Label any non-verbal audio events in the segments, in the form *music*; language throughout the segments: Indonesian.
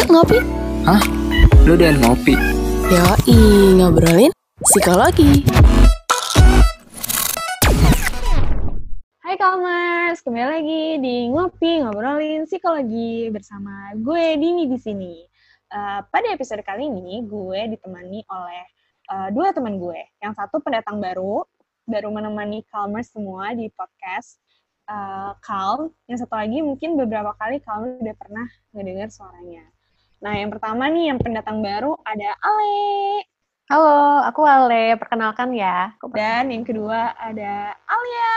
Yuk ngopi. Hah? Lu udah ngopi? Yoi, ngobrolin psikologi. Hai Kalmers, kembali lagi di Ngopi Ngobrolin Psikologi bersama gue Dini di sini. Uh, pada episode kali ini, gue ditemani oleh uh, dua teman gue. Yang satu pendatang baru, baru menemani Kalmers semua di podcast uh, Calm. Yang satu lagi mungkin beberapa kali Kalmers udah pernah ngedengar suaranya. Nah, yang pertama nih, yang pendatang baru ada Ale. Halo, aku Ale. Perkenalkan ya. Dan yang kedua ada Alia.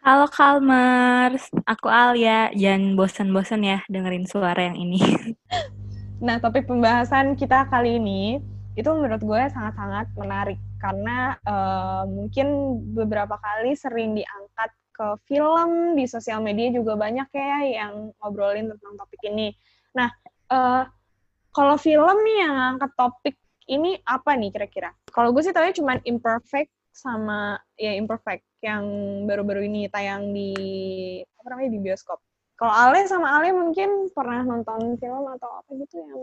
Halo Kalmers, aku Alia. Jangan bosan-bosan ya dengerin suara yang ini. *laughs* nah, topik pembahasan kita kali ini itu menurut gue sangat-sangat menarik karena uh, mungkin beberapa kali sering diangkat ke film di sosial media juga banyak ya yang ngobrolin tentang topik ini. Nah, uh, kalau film yang angkat topik ini apa nih kira-kira? Kalau gue sih tahu cuma Imperfect sama ya Imperfect yang baru-baru ini tayang di apa namanya di bioskop. Kalau Ale sama Ale mungkin pernah nonton film atau apa gitu yang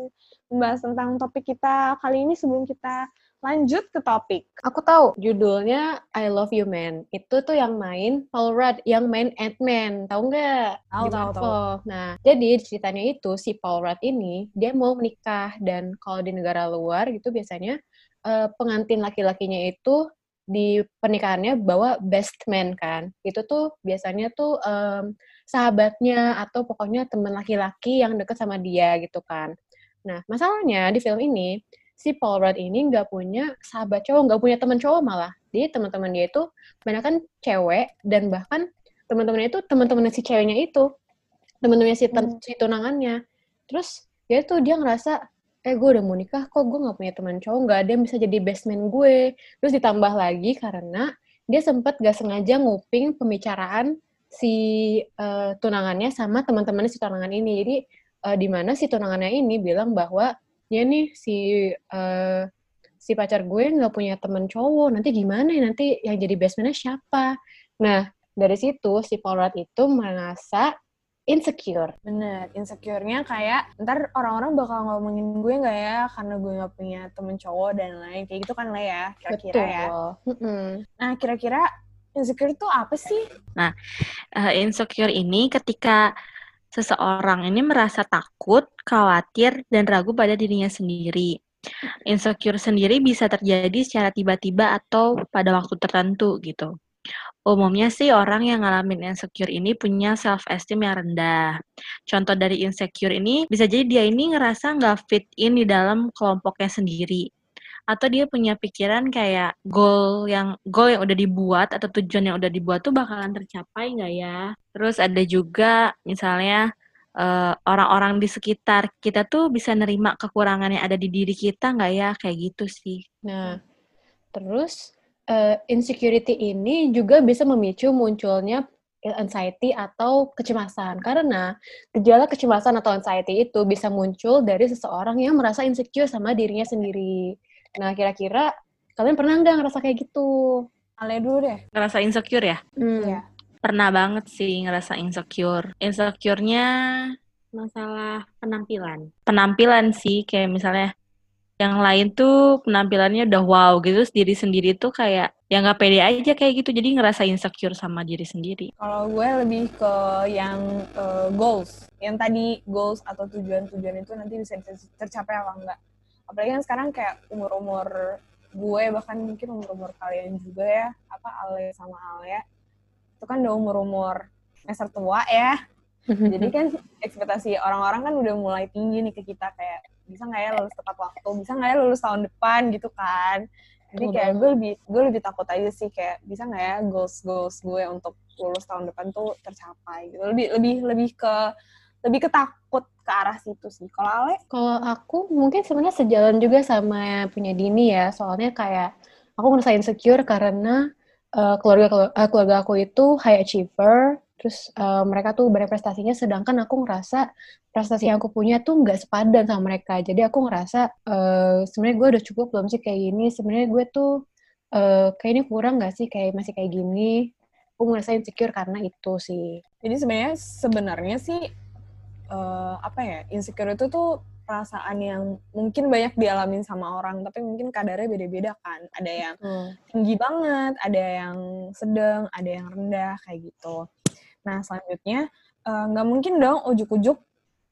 membahas tentang topik kita kali ini sebelum kita lanjut ke topik. Aku tahu judulnya I Love You Man. Itu tuh yang main Paul Rudd, yang main Ant-Man. Tahu nggak? Tahu, tahu, tahu. Nah, jadi ceritanya itu si Paul Rudd ini dia mau menikah dan kalau di negara luar gitu biasanya uh, pengantin laki-lakinya itu di pernikahannya bawa best man kan. Itu tuh biasanya tuh um, sahabatnya atau pokoknya teman laki-laki yang deket sama dia gitu kan. Nah, masalahnya di film ini si Paul Rudd ini nggak punya sahabat cowok, nggak punya teman cowok malah. Jadi teman-teman dia itu banyak kan cewek dan bahkan teman-temannya itu teman-temannya si ceweknya itu, teman-temannya si, hmm. si tunangannya. Terus dia tuh dia ngerasa eh gue udah mau nikah kok gue nggak punya teman cowok nggak ada yang bisa jadi best man gue terus ditambah lagi karena dia sempet gak sengaja nguping pembicaraan si uh, tunangannya sama teman-temannya si tunangan ini jadi uh, di mana si tunangannya ini bilang bahwa ya nih si uh, si pacar gue nggak punya temen cowok. Nanti gimana ya? Nanti yang jadi best man siapa? Nah dari situ si Rudd itu merasa insecure. Bener, insecure-nya kayak ntar orang-orang bakal ngomongin gue nggak ya? Karena gue nggak punya temen cowok dan lain kayak gitu kan lah ya? Kira-kira ya. Nah kira-kira insecure itu apa sih? Nah uh, insecure ini ketika seseorang ini merasa takut, khawatir, dan ragu pada dirinya sendiri. Insecure sendiri bisa terjadi secara tiba-tiba atau pada waktu tertentu gitu. Umumnya sih orang yang ngalamin insecure ini punya self esteem yang rendah. Contoh dari insecure ini bisa jadi dia ini ngerasa nggak fit in di dalam kelompoknya sendiri atau dia punya pikiran kayak goal yang goal yang udah dibuat atau tujuan yang udah dibuat tuh bakalan tercapai nggak ya? Terus ada juga misalnya eh, orang-orang di sekitar kita tuh bisa nerima kekurangan yang ada di diri kita nggak ya? Kayak gitu sih. Nah, terus uh, insecurity ini juga bisa memicu munculnya anxiety atau kecemasan karena gejala kecemasan atau anxiety itu bisa muncul dari seseorang yang merasa insecure sama dirinya sendiri. Nah, kira-kira kalian pernah nggak ngerasa kayak gitu? Ale dulu deh. Ngerasa insecure ya? Hmm. Ya. Pernah banget sih ngerasa insecure. Insecure-nya masalah penampilan. Penampilan sih, kayak misalnya yang lain tuh penampilannya udah wow gitu, diri sendiri tuh kayak ya nggak pede aja kayak gitu, jadi ngerasa insecure sama diri sendiri. Kalau gue lebih ke yang uh, goals, yang tadi goals atau tujuan-tujuan itu nanti bisa tercapai apa enggak apalagi kan sekarang kayak umur-umur gue bahkan mungkin umur-umur kalian juga ya apa Ale sama Ale itu kan udah umur-umur semester tua ya. Jadi kan ekspektasi orang-orang kan udah mulai tinggi nih ke kita kayak bisa nggak ya lulus tepat waktu? Bisa nggak ya lulus tahun depan? Gitu kan. Jadi kayak gue lebih gue lebih takut aja sih kayak bisa nggak ya goals goals gue untuk lulus tahun depan tuh tercapai? Gitu. Lebih lebih lebih ke lebih ketakut ke arah situ sih. Kalau Ale? Kalau aku mungkin sebenarnya sejalan juga sama punya Dini ya. Soalnya kayak aku ngerasa insecure karena uh, keluarga uh, keluarga aku itu high achiever. Terus uh, mereka tuh berprestasinya, sedangkan aku ngerasa prestasi yang aku punya tuh nggak sepadan sama mereka. Jadi aku ngerasa uh, sebenarnya gue udah cukup belum sih kayak gini. Sebenarnya gue tuh uh, kayak ini kurang nggak sih kayak masih kayak gini. Aku ngerasa insecure karena itu sih. Jadi sebenarnya sebenarnya sih uh, apa ya insecure itu tuh perasaan yang mungkin banyak dialamin sama orang, tapi mungkin kadarnya beda-beda kan. Ada yang tinggi banget, ada yang sedang, ada yang rendah kayak gitu. Nah selanjutnya eh, nggak uh, mungkin dong ujuk-ujuk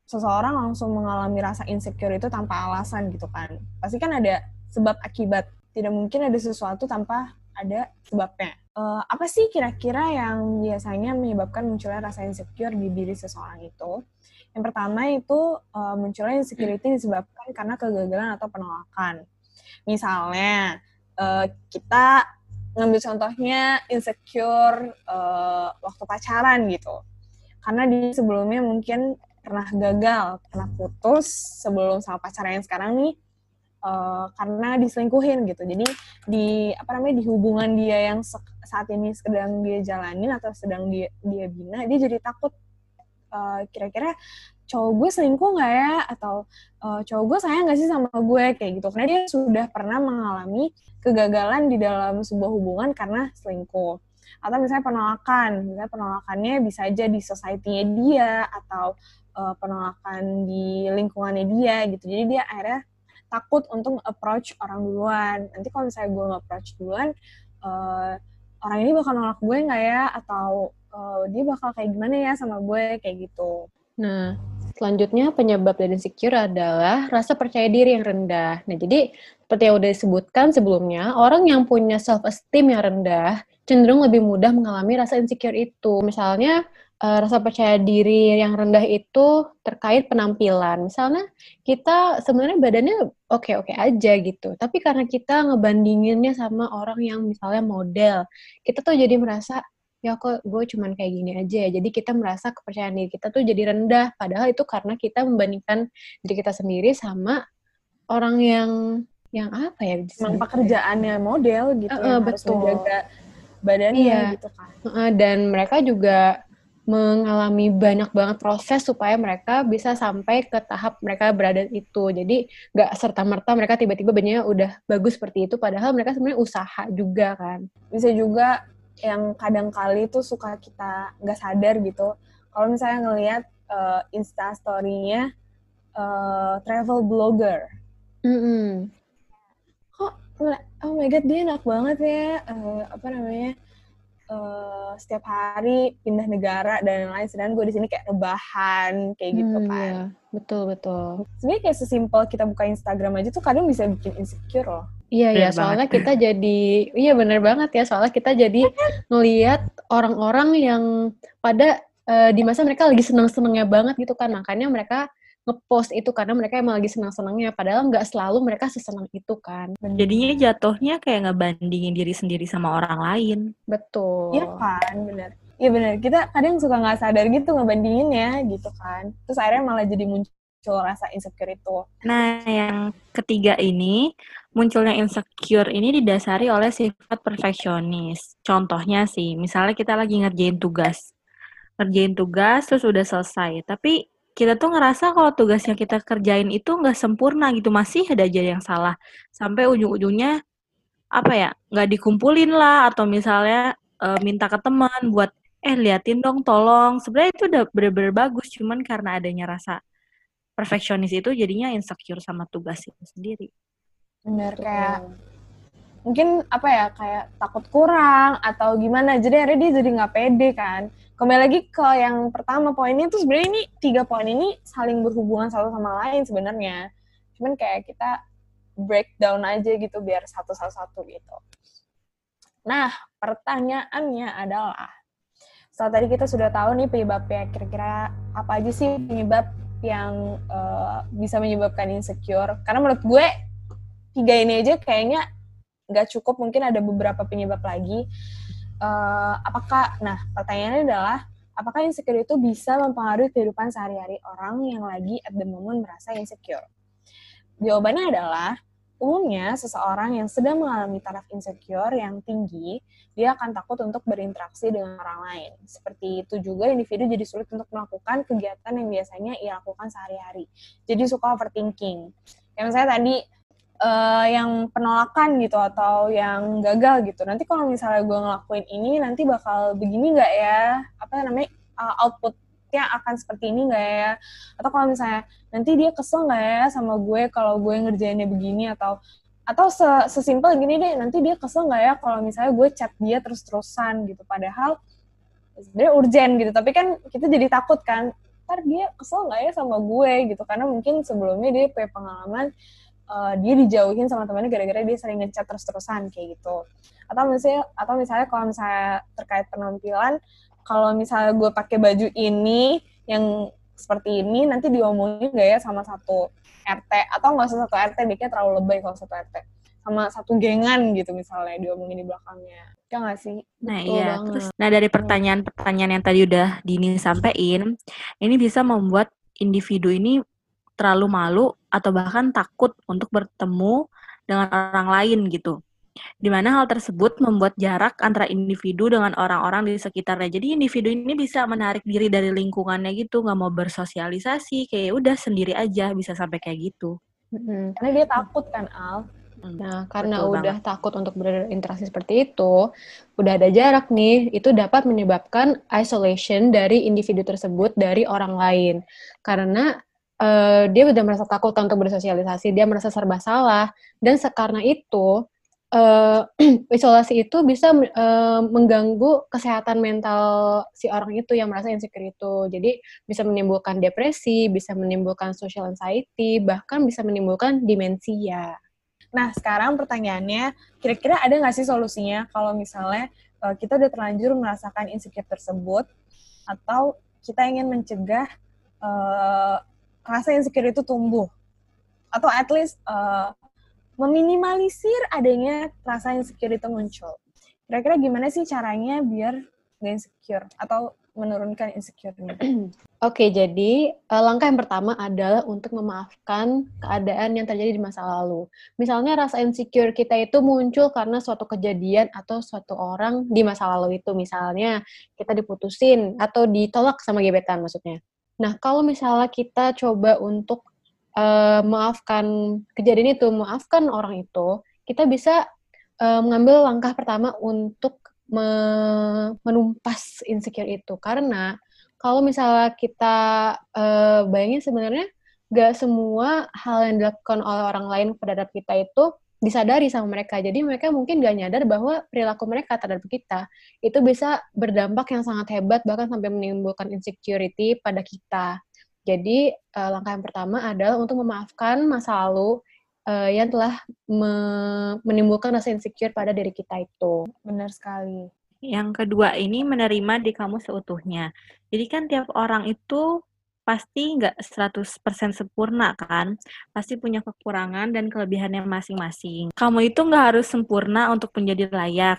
seseorang langsung mengalami rasa insecure itu tanpa alasan gitu kan. Pasti kan ada sebab akibat. Tidak mungkin ada sesuatu tanpa ada sebabnya. Uh, apa sih kira-kira yang biasanya menyebabkan munculnya rasa insecure di diri seseorang itu? Yang pertama itu uh, munculnya insecurity disebabkan karena kegagalan atau penolakan. Misalnya uh, kita ngambil contohnya insecure uh, waktu pacaran gitu. Karena di sebelumnya mungkin pernah gagal, pernah putus sebelum sama pacar yang sekarang nih uh, karena diselingkuhin gitu. Jadi di apa namanya di hubungan dia yang saat ini sedang dia jalanin atau sedang dia dia bina, dia jadi takut uh, kira-kira cowok gue selingkuh nggak ya atau uh, cowok gue sayang nggak sih sama gue kayak gitu karena dia sudah pernah mengalami kegagalan di dalam sebuah hubungan karena selingkuh atau misalnya penolakan misalnya penolakannya bisa aja di society-nya dia atau uh, penolakan di lingkungannya dia gitu. Jadi dia akhirnya takut untuk approach orang duluan. Nanti kalau misalnya gue nge-approach duluan, uh, orang ini bakal nolak gue nggak ya? Atau uh, dia bakal kayak gimana ya sama gue? Kayak gitu. Nah, selanjutnya penyebab dari insecure adalah rasa percaya diri yang rendah. Nah, jadi seperti yang udah disebutkan sebelumnya, orang yang punya self-esteem yang rendah cenderung lebih mudah mengalami rasa insecure itu. Misalnya, uh, rasa percaya diri yang rendah itu terkait penampilan. Misalnya kita sebenarnya badannya oke-oke aja gitu, tapi karena kita ngebandinginnya sama orang yang misalnya model, kita tuh jadi merasa ya kok gue cuman kayak gini aja ya. Jadi kita merasa kepercayaan diri kita tuh jadi rendah. Padahal itu karena kita membandingkan diri kita sendiri sama orang yang yang apa ya? Memang pekerjaannya model gitu, uh, yang betul. harus menjaga badannya iya. gitu kan. Uh, dan mereka juga mengalami banyak banget proses supaya mereka bisa sampai ke tahap mereka berada itu. Jadi nggak serta-merta mereka tiba-tiba bajunya udah bagus seperti itu, padahal mereka sebenarnya usaha juga kan. Bisa juga yang kadang kali tuh suka kita nggak sadar gitu. Kalau misalnya ngelihat uh, Insta story-nya uh, travel blogger. Mm -hmm. Kok, oh my god dia enak banget ya, uh, apa namanya, uh, setiap hari pindah negara dan lain-lain sedangkan gue di sini kayak rebahan kayak gitu hmm, kan. iya. betul betul. Sebenarnya kayak sesimpel kita buka Instagram aja tuh kadang bisa bikin insecure loh. Iya iya soalnya kita jadi iya bener banget ya. Soalnya kita jadi ngelihat orang-orang yang pada uh, di masa mereka lagi seneng-senengnya banget gitu kan. Makanya mereka ngepost itu karena mereka emang lagi senang-senangnya. Padahal nggak selalu mereka sesenang itu kan. Jadinya jatuhnya kayak ngebandingin diri sendiri sama orang lain. Betul. Iya kan bener iya bener kita kadang suka nggak sadar gitu ngebandingin ya gitu kan. Terus akhirnya malah jadi muncul rasa insecure itu. Nah yang ketiga ini munculnya insecure ini didasari oleh sifat perfeksionis. Contohnya sih misalnya kita lagi ngerjain tugas. Ngerjain tugas terus udah selesai tapi kita tuh ngerasa kalau tugas yang kita kerjain itu nggak sempurna gitu masih ada aja yang salah. Sampai ujung-ujungnya apa ya nggak dikumpulin lah atau misalnya e, minta ke teman buat eh liatin dong tolong. Sebenarnya itu udah bener-bener bagus cuman karena adanya rasa perfeksionis itu jadinya insecure sama tugas itu sendiri. Bener kayak mungkin apa ya kayak takut kurang atau gimana jadi akhirnya dia jadi nggak pede kan kembali lagi ke yang pertama poinnya tuh sebenarnya ini tiga poin ini saling berhubungan satu sama lain sebenarnya. Cuman kayak kita breakdown aja gitu biar satu satu satu gitu. Nah pertanyaannya adalah setelah tadi kita sudah tahu nih penyebabnya kira-kira apa aja sih penyebab yang uh, bisa menyebabkan insecure? Karena menurut gue tiga ini aja kayaknya nggak cukup mungkin ada beberapa penyebab lagi uh, apakah nah pertanyaannya adalah apakah insecure itu bisa mempengaruhi kehidupan sehari-hari orang yang lagi at the moment merasa insecure? Jawabannya adalah umumnya seseorang yang sedang mengalami taraf insecure yang tinggi, dia akan takut untuk berinteraksi dengan orang lain. Seperti itu juga individu jadi sulit untuk melakukan kegiatan yang biasanya ia lakukan sehari-hari. Jadi suka overthinking. Kayak misalnya tadi uh, yang penolakan gitu atau yang gagal gitu. Nanti kalau misalnya gue ngelakuin ini nanti bakal begini nggak ya? Apa namanya? Uh, output outputnya akan seperti ini nggak ya? Atau kalau misalnya nanti dia kesel nggak ya sama gue kalau gue ngerjainnya begini atau atau sesimpel gini deh nanti dia kesel nggak ya kalau misalnya gue chat dia terus-terusan gitu. Padahal sebenarnya urgent gitu. Tapi kan kita jadi takut kan ntar dia kesel nggak ya sama gue? gitu. Karena mungkin sebelumnya dia punya pengalaman uh, dia dijauhin sama temannya gara-gara dia sering ngechat terus-terusan kayak gitu. Atau misalnya atau misalnya kalau misalnya terkait penampilan kalau misalnya gue pakai baju ini yang seperti ini nanti diomongin gak ya sama satu RT atau nggak usah satu RT dikit terlalu lebay kalau satu RT sama satu gengan gitu misalnya diomongin di belakangnya. Ya nggak sih? Nah Betul iya. banget. terus nah dari pertanyaan-pertanyaan yang tadi udah Dini sampaikan ini bisa membuat individu ini terlalu malu atau bahkan takut untuk bertemu dengan orang lain gitu di mana hal tersebut membuat jarak antara individu dengan orang-orang di sekitarnya. Jadi individu ini bisa menarik diri dari lingkungannya gitu, nggak mau bersosialisasi, kayak udah sendiri aja bisa sampai kayak gitu. Hmm. Karena dia takut kan Al. Hmm, nah, karena Betul udah banget. takut untuk berinteraksi seperti itu, udah ada jarak nih, itu dapat menyebabkan isolation dari individu tersebut dari orang lain. Karena uh, dia udah merasa takut untuk bersosialisasi, dia merasa serba salah, dan karena itu uh, *clears throat* isolasi itu bisa uh, mengganggu kesehatan mental si orang itu yang merasa insecure itu. Jadi bisa menimbulkan depresi, bisa menimbulkan social anxiety, bahkan bisa menimbulkan demensia. Nah, sekarang pertanyaannya, kira-kira ada nggak sih solusinya kalau misalnya uh, kita udah terlanjur merasakan insecure tersebut, atau kita ingin mencegah uh, rasa insecure itu tumbuh, atau at least uh, meminimalisir adanya rasa insecure itu muncul. Kira-kira gimana sih caranya biar gak insecure atau menurunkan insecure? *clears throat* Oke, jadi uh, langkah yang pertama adalah untuk memaafkan keadaan yang terjadi di masa lalu. Misalnya rasa insecure kita itu muncul karena suatu kejadian atau suatu orang di masa lalu itu. Misalnya kita diputusin atau ditolak sama gebetan maksudnya. Nah, kalau misalnya kita coba untuk uh, maafkan kejadian itu, maafkan orang itu, kita bisa uh, mengambil langkah pertama untuk me menumpas insecure itu. Karena kalau misalnya kita uh, bayangin sebenarnya gak semua hal yang dilakukan oleh orang lain terhadap kita itu disadari sama mereka. Jadi mereka mungkin gak nyadar bahwa perilaku mereka terhadap kita itu bisa berdampak yang sangat hebat bahkan sampai menimbulkan insecurity pada kita. Jadi uh, langkah yang pertama adalah untuk memaafkan masa lalu uh, yang telah me menimbulkan rasa insecure pada diri kita itu. Benar sekali. Yang kedua ini menerima di kamu seutuhnya. Jadi kan tiap orang itu pasti nggak 100% sempurna kan, pasti punya kekurangan dan kelebihannya masing-masing. Kamu itu nggak harus sempurna untuk menjadi layak.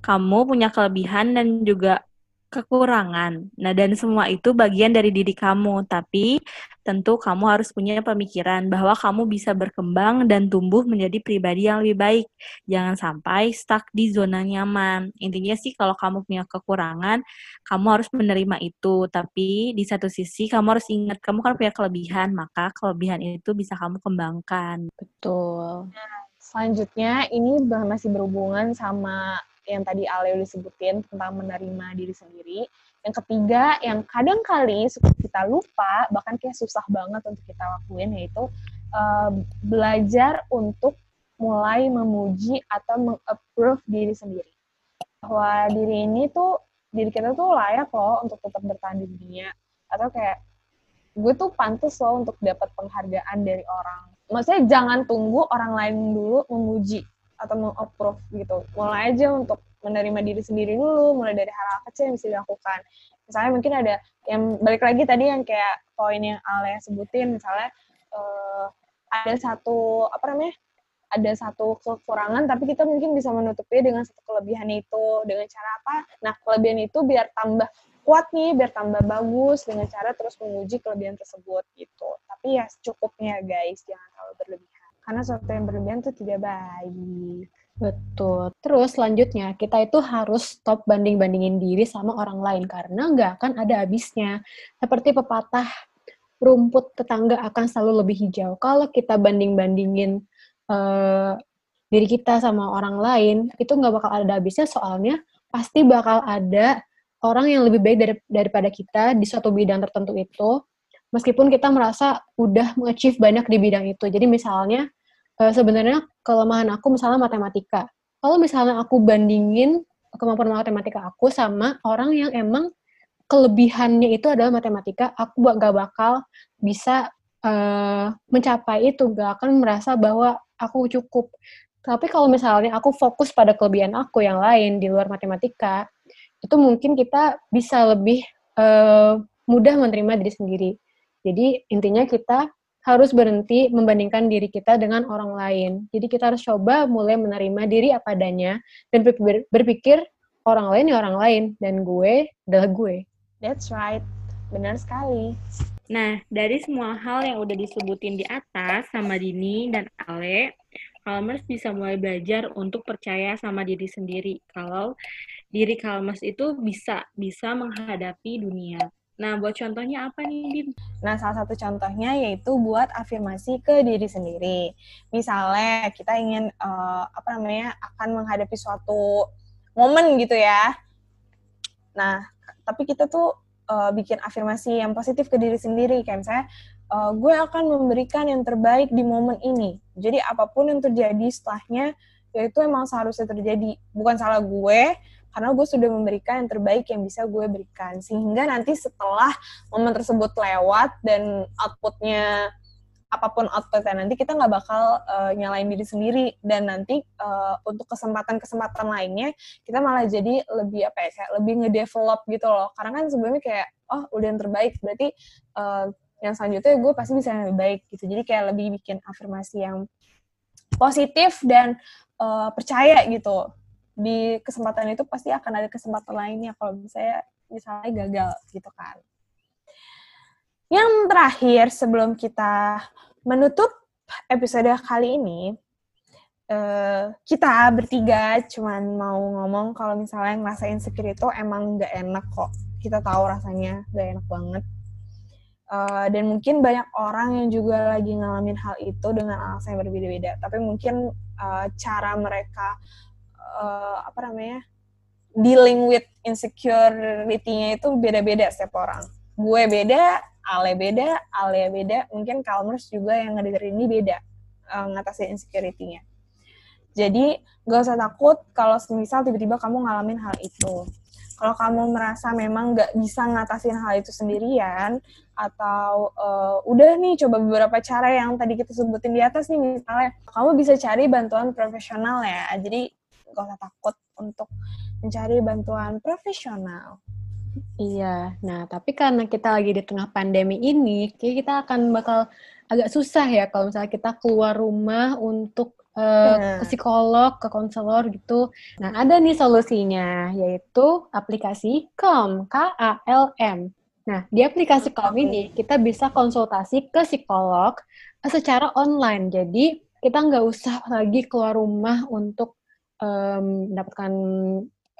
Kamu punya kelebihan dan juga kekurangan. Nah, dan semua itu bagian dari diri kamu, tapi tentu kamu harus punya pemikiran bahwa kamu bisa berkembang dan tumbuh menjadi pribadi yang lebih baik. Jangan sampai stuck di zona nyaman. Intinya sih kalau kamu punya kekurangan, kamu harus menerima itu, tapi di satu sisi kamu harus ingat kamu kan punya kelebihan, maka kelebihan itu bisa kamu kembangkan. Betul. Nah, selanjutnya ini masih berhubungan sama yang tadi Ale udah sebutin tentang menerima diri sendiri. Yang ketiga, yang kadang kali suka kita lupa, bahkan kayak susah banget untuk kita lakuin, yaitu uh, belajar untuk mulai memuji atau mengapprove diri sendiri. Bahwa diri ini tuh, diri kita tuh layak loh untuk tetap bertahan di dunia. Atau kayak, gue tuh pantas loh untuk dapat penghargaan dari orang. Maksudnya jangan tunggu orang lain dulu memuji atau mengapprove gitu. Mulai aja untuk menerima diri sendiri dulu, mulai dari hal-hal kecil yang bisa dilakukan. Misalnya mungkin ada yang balik lagi tadi yang kayak poin yang Ale sebutin, misalnya uh, ada satu apa namanya? ada satu kekurangan tapi kita mungkin bisa menutupi dengan satu kelebihan itu dengan cara apa? Nah, kelebihan itu biar tambah kuat nih, biar tambah bagus dengan cara terus menguji kelebihan tersebut gitu. Tapi ya cukupnya guys, jangan terlalu berlebihan karena sesuatu yang berlebihan itu tidak baik. Betul. Terus selanjutnya kita itu harus stop banding-bandingin diri sama orang lain karena nggak akan ada habisnya. Seperti pepatah rumput tetangga akan selalu lebih hijau. Kalau kita banding-bandingin uh, diri kita sama orang lain itu nggak bakal ada habisnya soalnya pasti bakal ada orang yang lebih baik dari, daripada kita di suatu bidang tertentu itu, meskipun kita merasa udah mengachieve banyak di bidang itu. Jadi misalnya uh, sebenarnya kelemahan aku misalnya matematika. Kalau misalnya aku bandingin kemampuan matematika aku sama orang yang emang kelebihannya itu adalah matematika, aku gak bakal bisa uh, mencapai itu, gak akan merasa bahwa aku cukup. Tapi kalau misalnya aku fokus pada kelebihan aku yang lain di luar matematika, itu mungkin kita bisa lebih uh, mudah menerima diri sendiri. Jadi intinya kita harus berhenti membandingkan diri kita dengan orang lain. Jadi kita harus coba mulai menerima diri apa adanya dan berpikir orang lain ya orang lain dan gue adalah gue. That's right. Benar sekali. Nah, dari semua hal yang udah disebutin di atas sama Dini dan Ale, Kalmers bisa mulai belajar untuk percaya sama diri sendiri. Kalau diri Kalmers itu bisa bisa menghadapi dunia. Nah, buat contohnya apa nih, Din? Nah, salah satu contohnya yaitu buat afirmasi ke diri sendiri. Misalnya, kita ingin, uh, apa namanya, akan menghadapi suatu momen gitu ya. Nah, tapi kita tuh uh, bikin afirmasi yang positif ke diri sendiri. Kayak misalnya, uh, gue akan memberikan yang terbaik di momen ini. Jadi, apa pun yang terjadi setelahnya, ya itu emang seharusnya terjadi. Bukan salah gue, karena gue sudah memberikan yang terbaik yang bisa gue berikan. Sehingga nanti setelah momen tersebut lewat dan outputnya apa pun outputnya nanti kita nggak bakal uh, nyalain diri sendiri. Dan nanti uh, untuk kesempatan-kesempatan lainnya kita malah jadi lebih apa ya kayak lebih ngedevelop gitu loh. Karena kan sebelumnya kayak oh udah yang terbaik. Berarti uh, yang selanjutnya gue pasti bisa yang lebih baik gitu. Jadi kayak lebih bikin afirmasi yang positif dan uh, percaya gitu di kesempatan itu pasti akan ada kesempatan lainnya kalau misalnya misalnya gagal gitu kan. Yang terakhir sebelum kita menutup episode kali ini, uh, kita bertiga cuman mau ngomong kalau misalnya ngerasain insecure itu emang nggak enak kok. Kita tahu rasanya nggak enak banget. Uh, dan mungkin banyak orang yang juga lagi ngalamin hal itu dengan alasan yang berbeda-beda. Tapi mungkin uh, cara mereka uh, apa namanya dealing with insecurity-nya itu beda-beda setiap orang. Gue beda, Ale beda, Ale beda, mungkin Kalmers juga yang ngedengerin ini beda uh, ngatasin insecurity-nya. Jadi gak usah takut kalau misal tiba-tiba kamu ngalamin hal itu. Kalau kamu merasa memang gak bisa ngatasin hal itu sendirian, atau uh, udah nih coba beberapa cara yang tadi kita sebutin di atas nih misalnya, kamu bisa cari bantuan profesional ya. Jadi gak usah takut untuk mencari bantuan profesional. Iya, nah tapi karena kita lagi di tengah pandemi ini, kita akan bakal agak susah ya kalau misalnya kita keluar rumah untuk uh, nah. ke psikolog, ke konselor gitu. Nah ada nih solusinya, yaitu aplikasi Calm, K-A-L-M. Nah, di aplikasi Calm ini kita bisa konsultasi ke psikolog secara online. Jadi kita nggak usah lagi keluar rumah untuk um, mendapatkan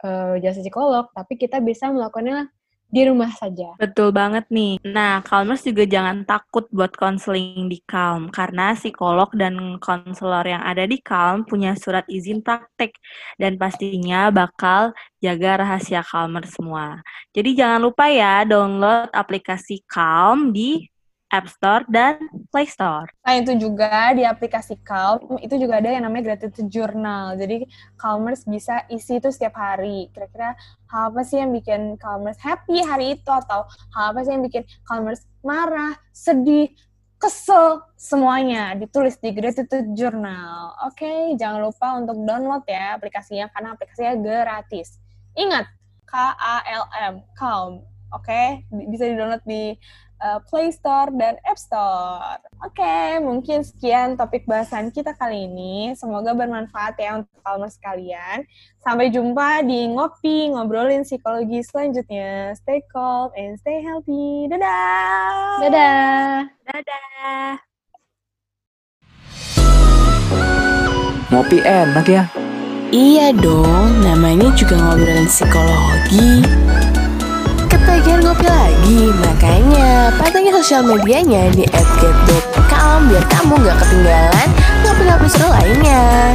uh, jasa psikolog, tapi kita bisa melakukannya di rumah saja. Betul banget nih. Nah, Calmers juga jangan takut buat konseling di Calm, karena psikolog dan konselor yang ada di Calm punya surat izin praktek, dan pastinya bakal jaga rahasia Calmer semua. Jadi jangan lupa ya, download aplikasi Calm di App Store dan Play Store. Nah itu juga di aplikasi Calm itu juga ada yang namanya gratitude journal. Jadi Calmers bisa isi itu setiap hari. Kira-kira hal apa sih yang bikin Calmers happy hari itu atau hal apa sih yang bikin Calmers marah, sedih, kesel semuanya ditulis di gratitude journal. Oke, okay, jangan lupa untuk download ya aplikasinya karena aplikasinya gratis. Ingat K A L M Calm. Oke, okay? bisa di-download di uh, Play Store dan App Store. Oke, okay, mungkin sekian topik bahasan kita kali ini. Semoga bermanfaat ya untuk Palmer sekalian. Sampai jumpa di Ngopi Ngobrolin Psikologi selanjutnya. Stay calm and stay healthy. Dadah! Dadah! Dadah! Ngopi enak ya? Iya dong, namanya juga ngobrolin psikologi ketagihan ngopi lagi? Makanya pantengin sosial medianya di @get.com biar kamu gak ketinggalan ngopi-ngopi seru lainnya.